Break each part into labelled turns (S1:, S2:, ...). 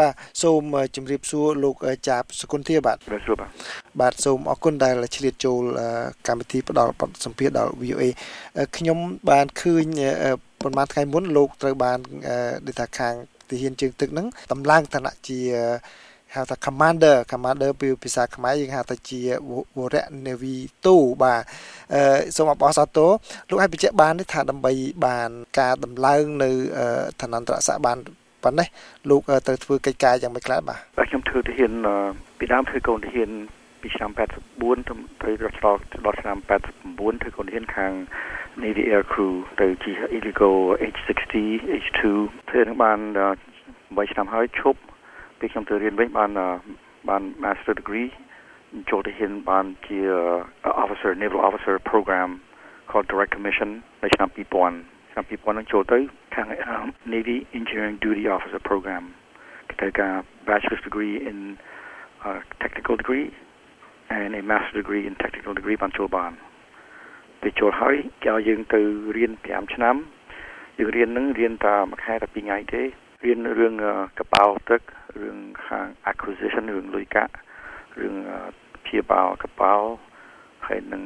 S1: បាទសូមជម្រាបសួរលោកចាបសគុណធាបាទ
S2: បាទសួរបាទ
S1: បាទសូមអរគុណដែលឆ្លៀតចូលកម្មវិធីផ្ដល់បទសម្ភាសដល់ VOA ខ្ញុំបានឃើញប្រហែលថ្ងៃមុនលោកត្រូវបានដូចថាខាងទាហានជើងទឹកហ្នឹងតម្លើងឋានៈជាហៅថា commander commander ពីភាសាខ្មែរយើងហៅថាជាវរៈ navy ទូបាទអឺសូមអបអរសាទរលោកឲ្យបញ្ជាក់បានថាដើម្បីបានការដំឡើងនៅឋានន្តរស័ក្តិបាន ប៉ុណ្ណេះលោកត្រូវធ្វើកិច្ចការយ៉ាងម៉េចខ្លះបាទ
S2: បាទខ្ញុំធ្វើទាហានពីដើមធ្វើកូនទាហានពីឆ្នាំ84ទៅរត់ឆ្លងដល់ឆ្នាំ89ធ្វើកូនទាហានខាង Navy Air Crew ទៅជា illegal H60 H2 ធ្វើនឹងបាន8ឆ្នាំហើយឈប់ពេលខ្ញុំទៅរៀនវិញបានបាន master degree ចូលទៅហ៊ានបានជា officer naval officer program called direct commission នៅឆ្នាំ2000 ឆ្នាំ2000នឹងចូលទៅខាង Navy Engineering Duty Officer program គេការ bachelor's degree in uh, technical degree and a master degree in technical degree បានចូលបានពេលចូលហើយគេឲ្យយើងទៅរៀន5ឆ្នាំយើងរៀននឹងរៀនតែមួយខែតែ2ថ្ងៃទេរៀនរឿងកប៉ាល់ទឹករឿងខាង acquisition រឿងលុយកាក់រឿងព្យាបាលកប៉ាល់ហើយនឹង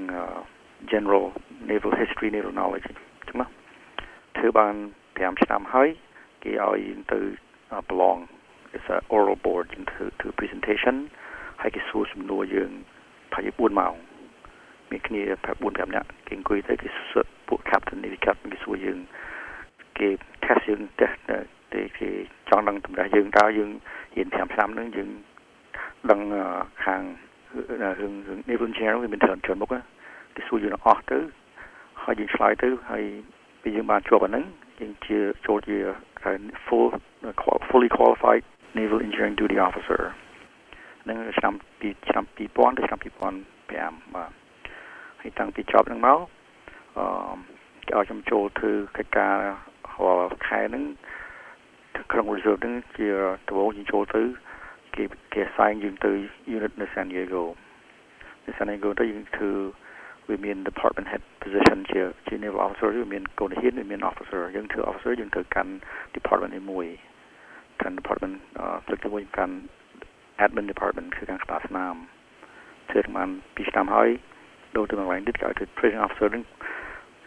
S2: general naval history naval knowledge ចឹងណាធ្វើបាន5ឆ្នាំហើយគេឲ្យយើងទៅ belong it's a oral board to to presentation ហើយគេសួរសំណួរយើងប្រហែល4ម៉ោងមានគ្នាប្រហែល4 5នាក់គេអង្គុយទៅគេសួរពួក captain navy captain គេសួរយើងគេ test យើង test ទេគេចង់ដឹងតម្រះយើងតើយើងរៀន5ឆ្នាំហ្នឹងយើងដឹងខាងរឿងរឿង naval engineering វាមានច្រើនច្រើនមុខគេសួរយើងអស់ទៅហើយយើងឆ្លើយទៅហើយ ពេលយើងបានជាប់អាហ្នឹងយើងជាចូលជា full fully qualified naval engineering duty officer នឹងឆ្នាំពីឆ្នាំ2000ទៅឆ្នាំ2005បាទហើយតាំងពីចប់ហ្នឹងមកអឺគេឲ្យខ្ញុំចូលធ្វើកិច្ចការរាល់ខែហ្នឹងក្រុង reserve ហ្នឹងជាដំបូងយើងចូលទៅគេគេសាយយើងទៅ unit នៅ San Diego នៅ San Diego ទៅយើងធ្វើ វាមាន department head position ជាជា naval officer វាមានកូនហ៊ានវាមាន officer យើងធ្វើ officer យើងត្រូវកាន់ department នេះមួយកាន់ department ទឹកជាមួយកាន់ admin department គឺខាងក្បាលស្នាមធ្វើប្រហែល2ឆ្នាំហើយដូរទៅកន្លែងទៀតគេឲ្យធ្វើ training officer នឹង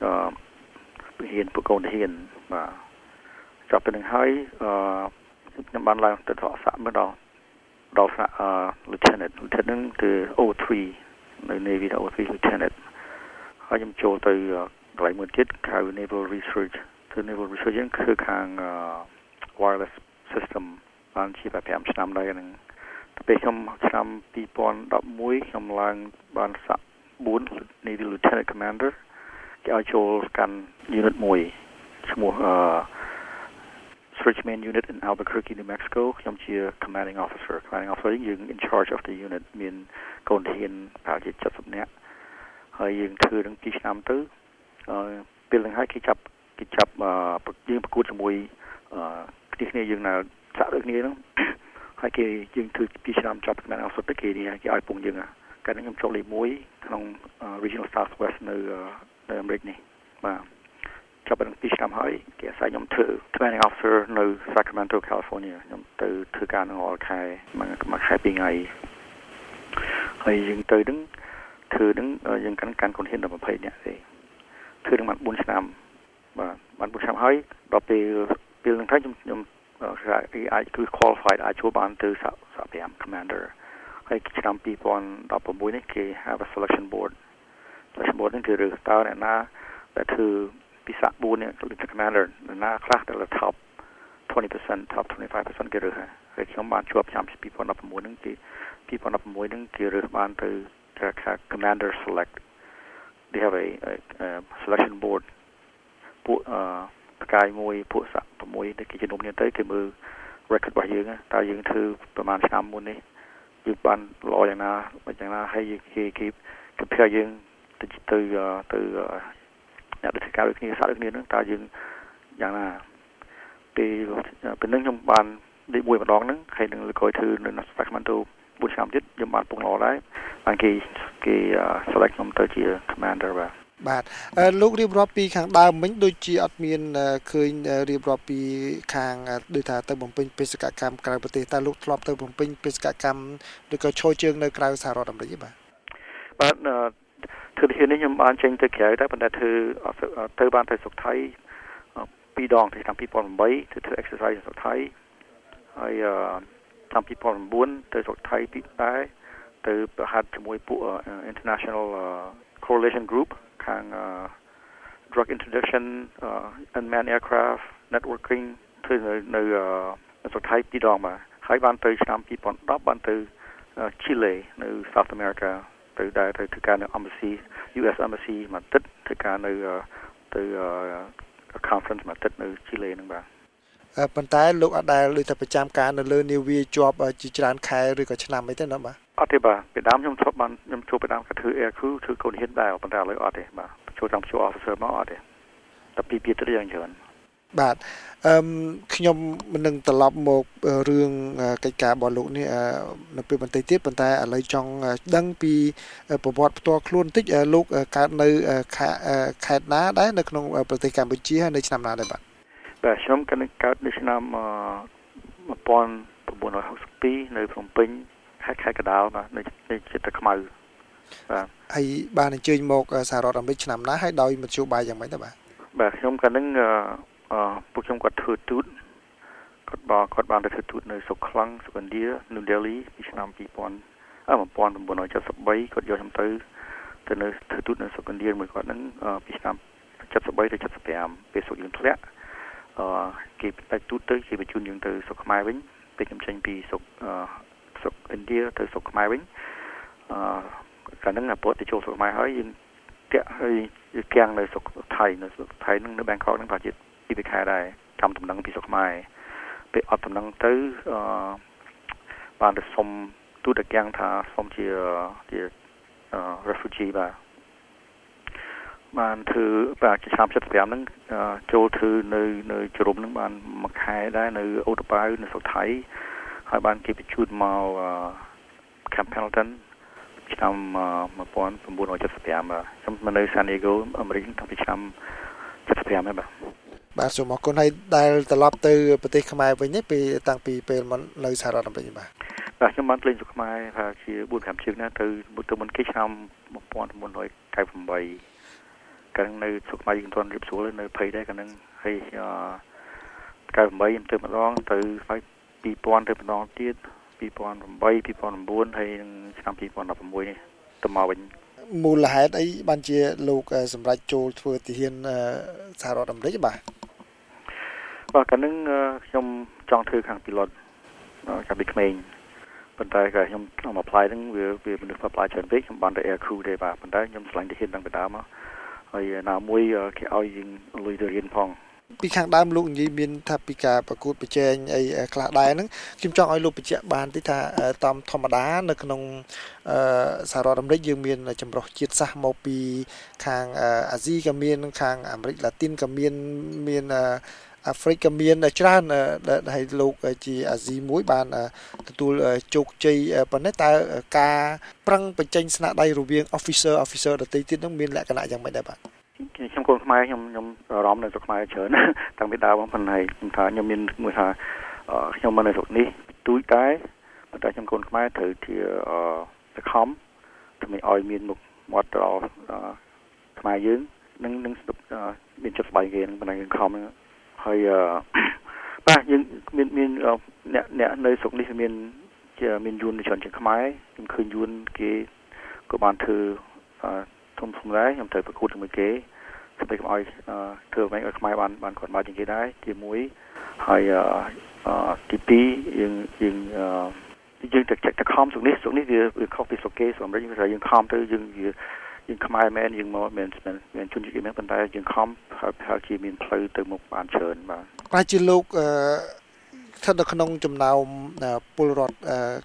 S2: អឺហ៊ានពួកកូនហ៊ានបាទចប់ទៅនឹងហើយអឺខ្ញុំបានឡើងទៅថតសាក់មកដល់ដល់សាក់អឺ lieutenant lieutenant គឺ O3 នៅ Navy ដល់ O3 lieutenant ហើយខ្ញុំចូលទៅកន្លែងមួយទៀតហៅ Naval Research គឺ Naval Research ហ្នឹងគឺខាង wireless system បានជាតែ5ឆ្នាំដែរហ្នឹងពេលខ្ញុំឆ្នាំ2011ខ្ញុំឡើងបានសាក់4 Navy Lieutenant Commander គេឲ្យចូលកាន់ unit មួយឈ្មោះអឺ Switchman unit in Albuquerque New Mexico ខ្ញុំជា commanding officer commanding officer យើង in charge of the unit មានកូនធានប្រហែលជា70នាក់ ហើយយើងធ្វើនឹង2ឆ្នាំទៅអឺពេលហ្នឹងហើយគេចាប់គេចាប់យើងប្រកួតជាមួយអឺគ្នាគ្នាយើងនៅសាក់ដូចគ្នាហ្នឹងហើយគេយើងធ្វើ2ឆ្នាំចាប់ commanding officer ទៅគេគេឲ្យពងយើងកាលនេះខ្ញុំចូលលេខ1ក្នុង Regional Southwest នៅនៅអាមេរិកនេះបាទចាប់បាន2ឆ្នាំហើយគេអាស្រ័យខ្ញុំធ្វើ training officer នៅ Sacramento California ខ្ញុំទៅធ្វើការនៅរាល់ខែមួយខែ2ថ្ងៃហើយយើងទៅនឹង ធ្វើនឹងយើងកាន់កាន់ខ្លួនហ៊ានដល់20នាក់ទេធ្វើនឹងបាន4ឆ្នាំបាទបាន4ឆ្នាំហើយដល់ពេលពេលនឹងទៅខ្ញុំខ្ញុំអាចគឺ qualified អាចចូលបានទៅសាសា5 commander ហើយឆ្នាំ2016នេះគេ have a selection board selection board នេះគឺរើសតើអ្នកណាដែលធ្វើពីសាក់4នេះ commander ណាខ្លះដែល top 20% top 25%គេរើសហើយខ្ញុំបានជាប់ឆ្នាំ2016ហ្នឹងគេ2016ហ្នឹងគេរើសបានទៅថា commander select they have a, a, a selection board ពួកអឺប្រកាយមួយពួកសាក់6ដែលគេជំនុំគ្នាទៅគេមើល record របស់យើងតើយើងធ្វើប្រហែលឆ្នាំមុននេះយើងបានល្អយ៉ាងណាមិនយ៉ាងណាហើយគេគេ compare យើងទៅទៅទៅអ្នកដូចការដូចគ្នាសាក់ដូចគ្នាហ្នឹងតើយើងយ៉ាងណាពេលពេលហ្នឹងខ្ញុំបានលេខ1ម្ដងហ្នឹងហើយនឹងលើកក្រោយធ្វើនៅ Sacramento 4ឆ្នាំទៀតខ្ញុំបានពងល្អដែរបានគេគេ select ខ្ញុំទៅជា commander បាទ
S1: បាទលោករៀបរាប់ពីខាងដើមមិញដូចជាអត់មានឃើញរៀបរាប់ពីខាងដូចថាទៅបំពេញបេសកកម្មក្រៅប្រទេសតើលោកធ្លាប់ទៅបំពេញបេសកកម្មឬក៏ឈរជើងនៅក្រៅសហរដ្ឋអាមេរិកទេបាទ
S2: បាទធ្វើនេះខ្ញុំបានចេញទៅក្រៅតែប៉ុន្តែធ្វើទៅបានទៅស្រុកថៃពីរដងទៅឆ្នាំ2008ទៅធ្វើ exercise នៅស្រុកថៃហើយ ឆ្នាំ2009ទៅស្រុកថៃពីដែរទៅប្រហាត់ជាមួយពួក International Coalition Group ខាង drug introduction uh, unmanned aircraft networking ធ្វើនៅនៅស្រុកថៃពីរដងមកហើយបានទៅឆ្នាំ2010បានទៅ Chile នៅ South America ទៅដែរទៅធ្វើការនៅ embassy US embassy មកទឹកធ្វើការនៅទៅ conference មកទឹកនៅ Chile ហ្នឹងបាទ
S1: ប៉ុន្តែលោកអត់ដែលដូចតែប្រចាំការនៅលើនាវាជាប់ជាច្រើនខែឬក៏ឆ្នាំអីទេណាបាទ
S2: អត់ទេបាទពីដើមខ្ញុំធ្លាប់បានខ្ញុំជួបពីដើមក៏ធ្វើ air crew ធ្វើកូនហ៊ានដែរប៉ុន្តែឥឡូវអត់ទេបាទចូលតាមជួ officer មកអត់ទេតែពីពីទៅយ៉ាងច្រើន
S1: បាទអឺខ្ញុំមិននឹងត្រឡប់មករឿងកិច្ចការរបស់លោកនេះនៅពេលបន្តិចទៀតប៉ុន្តែឥឡូវចង់ដឹងពីប្រវត្តិផ្ទាល់ខ្លួនបន្តិចលោកកើតនៅខេត្តណាដែរនៅក្នុងប្រទេសកម្ពុជានៅឆ្នាំណាដែរបាទ
S2: បាទខ្ញុំកើតនៅឆ្នាំ1962នៅភ្នំពេញខេត្តខេត្តកណ្ដាលបាទនៅចិត្តខ្មៅ
S1: បាទហើយបានអញ្ជើញមកសហរដ្ឋអាមេរិកឆ្នាំណាហើយដោយមធ្យោបាយយ៉ាងម៉េចទៅបាទ
S2: បាទខ្ញុំកាលហ្នឹងអឺពួកខ្ញុំគាត់ធ្វើទូតគាត់បានគាត់បានទៅធ្វើទូតនៅសុកខ្លាំងសុកឥណ្ឌា New Delhi ពីឆ្នាំ2000អឺ1973គាត់យកខ្ញុំទៅទៅនៅធ្វើទូតនៅសុកឥណ្ឌាមួយគាត់ហ្នឹងពីឆ្នាំ73ទៅ75ពេលសុកយើងធ្លាក់ អឺគេតែទូតទៅគេបញ្ជូនយើងទៅសុកខ្មែរវិញពេលខ្ញុំចេញពីសុកអឺស្រុកឥណ្ឌាទៅស្រុកខ្មែរវិញអឺកាលហ្នឹងអាពតទៅចូលស្រុកខ្មែរហើយយើងតាក់ហើយយើងគាំងនៅស្រុកថៃនៅស្រុកថៃហ្នឹងនៅបាងកកហ្នឹងប្រហែលជាពីពីខែដែរចាំដំណឹងពីស្រុកខ្មែរពេលអត់ដំណឹងទៅអឺបានទៅសុំទូតកាំងថាសុំជាជា refugee បាទ បានធ្វើបាទឆ្នាំ75ហ្នឹងចូលធ្វើនៅនៅជ្រុំហ្នឹងបានមួយខែដែរនៅអូតប៉ៅនៅស្រុកថៃហើយបានគេបញ្ជូនមក Camp Pendleton ឆ្នាំ1975បាទខ្ញុំនៅ San Diego អាមេរិកតាំងពីឆ្នាំ75ហើយបាទ
S1: បាទសូមអរគុណហើយដែលត្រឡប់ទៅប្រទេសខ្មែរវិញនេះពីតាំងពីពេលមកនៅសហរដ្ឋអាមេរិកបាទ
S2: បាទខ្ញុំបានលេងស្រុកខ្មែរថាជា4 5ជើងណាទៅទៅមុនគេឆ្នាំ1998 កាលនៅស្រុកខ្មែរយើងមិនទាន់រៀបសួរនៅភ័យដែរកាលហ្នឹងហើយ98ខ្ញុំទៅម្ដងទៅហើយ2000ទៅម្ដងទៀត2008 2009ហើយនឹងឆ្នាំ2016នេះទៅមកវិញ
S1: មូលហេតុអីបានជាលោកសម្រាប់ចូលធ្វើទាហានសហរដ្ឋអាមេរិកបាទ
S2: បាទកាលនឹងខ្ញុំចង់ធ្វើខាង pilot កាលពីក្មេងប៉ុន្តែក៏ខ្ញុំខ្ញុំ apply ហ្នឹងវាវាមនុស្ស apply ច្រើនពេកខ្ញុំបានទៅ air crew ទេបាទប៉ុន្តែខ្ញុំឆ្លាញ់ទាហានតាំងពីដើមមក ហើយណាមួយគេឲ្យយើងលុយទៅរៀនផង
S1: ពីខាងដើមលោកនិយាយមានថាពីការប្រកួតប្រជែងអីខ្លះដែរហ្នឹងខ្ញុំចង់ឲ្យលោកបញ្ជាក់បានតិចថាតាមធម្មតានៅក្នុងសហរដ្ឋអាមេរិកយើងមានចម្រុះជាតិសាសន៍មកពីខាងអាស៊ីក៏មានខាងអាមេរិកឡាទីនក៏មានមាន អាហ្វ្រិកក៏មានច្រើនហើយលោកជាអាស៊ីមួយបានទទួលជោគជ័យប៉ុន្តែតើការប្រឹងបញ្ចេញស្នាដៃរវាង officer officer ដទៃទៀតនឹងមានលក្ខណៈយ៉ាងម៉េចដែរបាទ
S2: ខ្ញុំកូនខ្មែរខ្ញុំខ្ញុំអារម្មណ៍នៅស្រុកខ្មែរច្រើនតាំងពីដើមប៉ុន្តែខ្ញុំថាខ្ញុំមានមួយថាខ្ញុំមកនៅស្រុកនេះទូចតែប៉ុន្តែខ្ញុំកូនខ្មែរត្រូវជាសខំដើម្បីឲ្យមានមុខមាត់ដល់ខ្មែរយើងនឹងនឹងមានចិត្តស្បាយគេនឹងប៉ុន្តែយើងខំហើ យបាទយើងមានមានអ្នកអ្នកនៅស្រុកនេះមានជាមានយួនច្រើនជាងខ្មែរខ្ញុំឃើញយួនគេក៏បានធ្វើធំធំដែរខ្ញុំត្រូវប្រកួតជាមួយគេដើម្បីកុំឲ្យធ្វើមិនឲ្យខ្មែរបានបានគាត់មកជាងគេដែរជាមួយហើយទី2យើងយើងយើងតែតែខំសុកនេះសុកនេះវាវាខុសពីសុកគេសម្រាប់យើងថាយើងខំទៅយើង យើងខ្មែរមែនយើងមកមែនមែនជនជាតិមែនប៉ុន្តែយើងខំហើយហើយជាមានផ្លូវទៅមុខបានច្រើនបាទ
S1: ប្រហែលជាលោកអឺស្ថិតនៅក្នុងចំណោមពលរដ្ឋ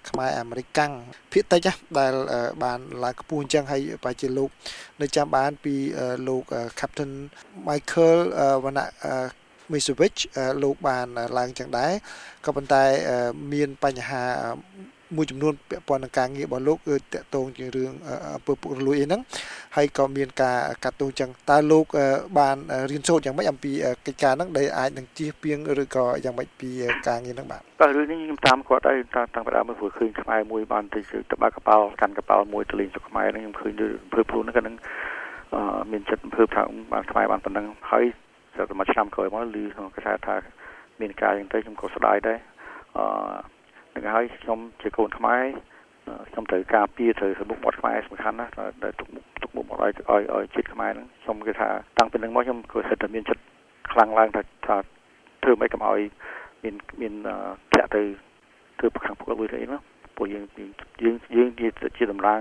S1: ខ្មែរអាមេរិកកាំងភាគតិចដែលបានឡើងខ្ពស់អញ្ចឹងហើយប្រហែលជាលោកនៅចាំបានពីលោក Captain Michael វណ្ណៈ Misovic លោកបានឡើងចឹងដែរក៏ប៉ុន្តែមានបញ្ហា មួយចំនួនពាក់ព័ន្ធនឹងការងាររបស់លោកគឺតកតងជារឿងអំពើពុករលួយអីហ្នឹងហើយក៏មានការកាត់ទោសចឹងតើលោកបានរៀនសូត្រយ៉ាងម៉េចអំពីកិច្ចការហ្នឹងដែលអាចនឹងជៀសពីងឬក៏យ៉ាងម៉េចពីការងារហ្នឹងបាទ
S2: បាទរឿងនេះខ្ញុំតាមគាត់ហើយតាំងពីដើមមកព្រោះឃើញខ្មែរមួយបានទៅទៅបាក់កប៉ាល់កាន់កប៉ាល់មួយទៅលេងស្រុកខ្មែរហ្នឹងខ្ញុំឃើញធ្វើព្រួនហ្នឹងក៏នឹងមានចិត្តអំពើថាបានខ្មែរបានប៉ុណ្ណឹងហើយតែមួយឆ្នាំក្រោយមកឮក្នុងកថាថាមានការយ៉ាងទៅខ្ញុំក៏ស្ដាយដែរអឺ នឹងហើយខ្ញុំជាកូនខ្មែរខ្ញុំត្រូវការពារត្រូវមុខមាត់ខ្មែរសំខាន់ណាស់ដែលទុកមុខទុកមុខមកឲ្យឲ្យឲ្យជាតិខ្មែរហ្នឹងខ្ញុំគេថាតាំងពីនឹងមកខ្ញុំក៏សិតតែមានចិត្តខ្លាំងឡើងថាថាធ្វើម៉េចកុំឲ្យមានមានធាក់ទៅធ្វើប្រខាំងពួកមួយទៅអីណាពួកយើងយើងយើងជាតម្រាង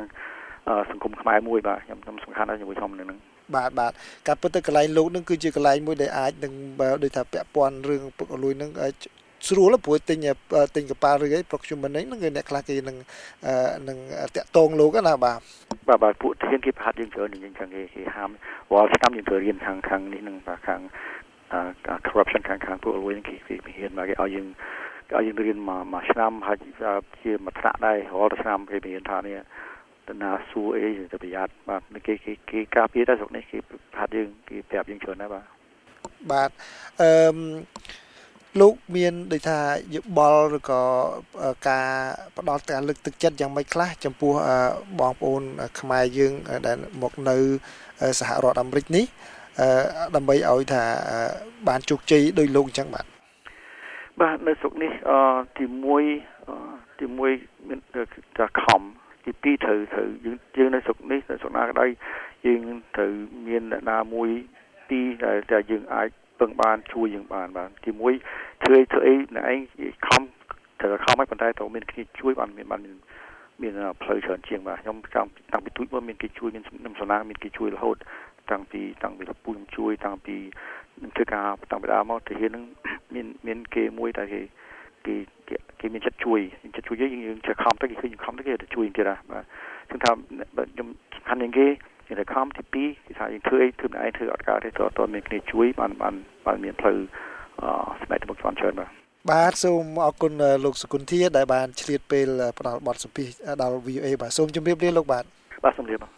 S2: សង្គមខ្មែរមួយបាទខ្ញុំខ្ញុំសំខាន់ដែរជាមួយខ្ញុំនឹង
S1: បាទបាទការពិតទៅកន្លែងលោកនឹងគឺជាកន្លែងមួយដែលអាចនឹងដូចថាពាក់ព័ន្ធរឿងពុកអលួយនឹង ស្រួលព្រោះទិញទិញកប៉ាល់ឬអី procurement ហ្នឹងគឺអ្នកខ្លះគេនឹងនឹងតាក់តងលោកណាបាទ
S2: បាទបាទពួកធានគេប្រហាត់យើងច្រើនអញ្ចឹងគេគេហាមវល់ឆ្នាំយើងត្រូវរៀនខាងខាងនេះនឹងបាទខាង corruption ខាងខាងពួកអលួយគេគេហ៊ានមកគេឲ្យយើងឲ្យយើងរៀនមួយមួយឆ្នាំហើយជាមួយថ្នាក់ដែររាល់ឆ្នាំគេមានថានេះតណាសួរអីទៅប្រយ័ត្នបាទគេគេគេការពារដែរស្រុកនេះគេហាត់យើងគេប្រាប់យើងច្រើនណាស់បាទ
S1: បាទអឺ លោកមានដូចថាយោបល់ឬក៏ការផ្ដល់ការលើកទឹកចិត្តយ៉ាងម៉េចខ្លះចំពោះបងប្អូនខ្មែរយើងដែលមកនៅសហរដ្ឋអាមេរិកនេះដើម្បីឲ្យថាបានជោគជ័យដោយលោកអញ្ចឹងបាទ
S2: បាទនៅស្រុកនេះអទី1ទី1មានថាខំទី2ត្រូវត្រូវយើងយើងនៅស្រុកនេះនៅស្រុកណាក៏ដោយយើងត្រូវមានអ្នកណាមួយទីដែលតែយើងអាច ពឹងបានជួយយើងបានបាទទី1ធ្វើធ្វើអីអ្នកឯងខំត្រូវខំឲ្យប៉ុន្តែត្រូវមានគ្នាជួយបានមានបានមានផ្លូវច្រើនជាងបាទខ្ញុំតាំងតាំងពីទូចមកមានគេជួយមានខ្ញុំសំណាងមានគេជួយរហូតតាំងពីតាំងពីពូខ្ញុំជួយតាំងពីនឹងធ្វើការតាំងពីដើមមកទៅហ៊ាននឹងមានមានគេមួយដែលគេគេគេមានចិត្តជួយចិត្តជួយយើងយើងចេះខំទៅគេឃើញខំទៅគេទៅជួយទៀតណាបាទខ្ញុំថាខ្ញុំសំខាន់ជាងគេ គេទៅខំទី2គេថាយើងធ្វើអីធ្វើឯងធ្វើអត់កើតទេតើតើមានគ្នាជួយបានបានបានមានផ្លូវអឺស្បែកទៅមុខស្វាន់ច្រើនបាទ
S1: បាទសូមអរគុណលោកសុគន្ធាដែលបានឆ្លៀតពេលផ្ដល់បទសម្ភាសន៍ដល់ VOA បាទសូមជម្រាបលាលោកបាទ
S2: បាទសូមជម្រាប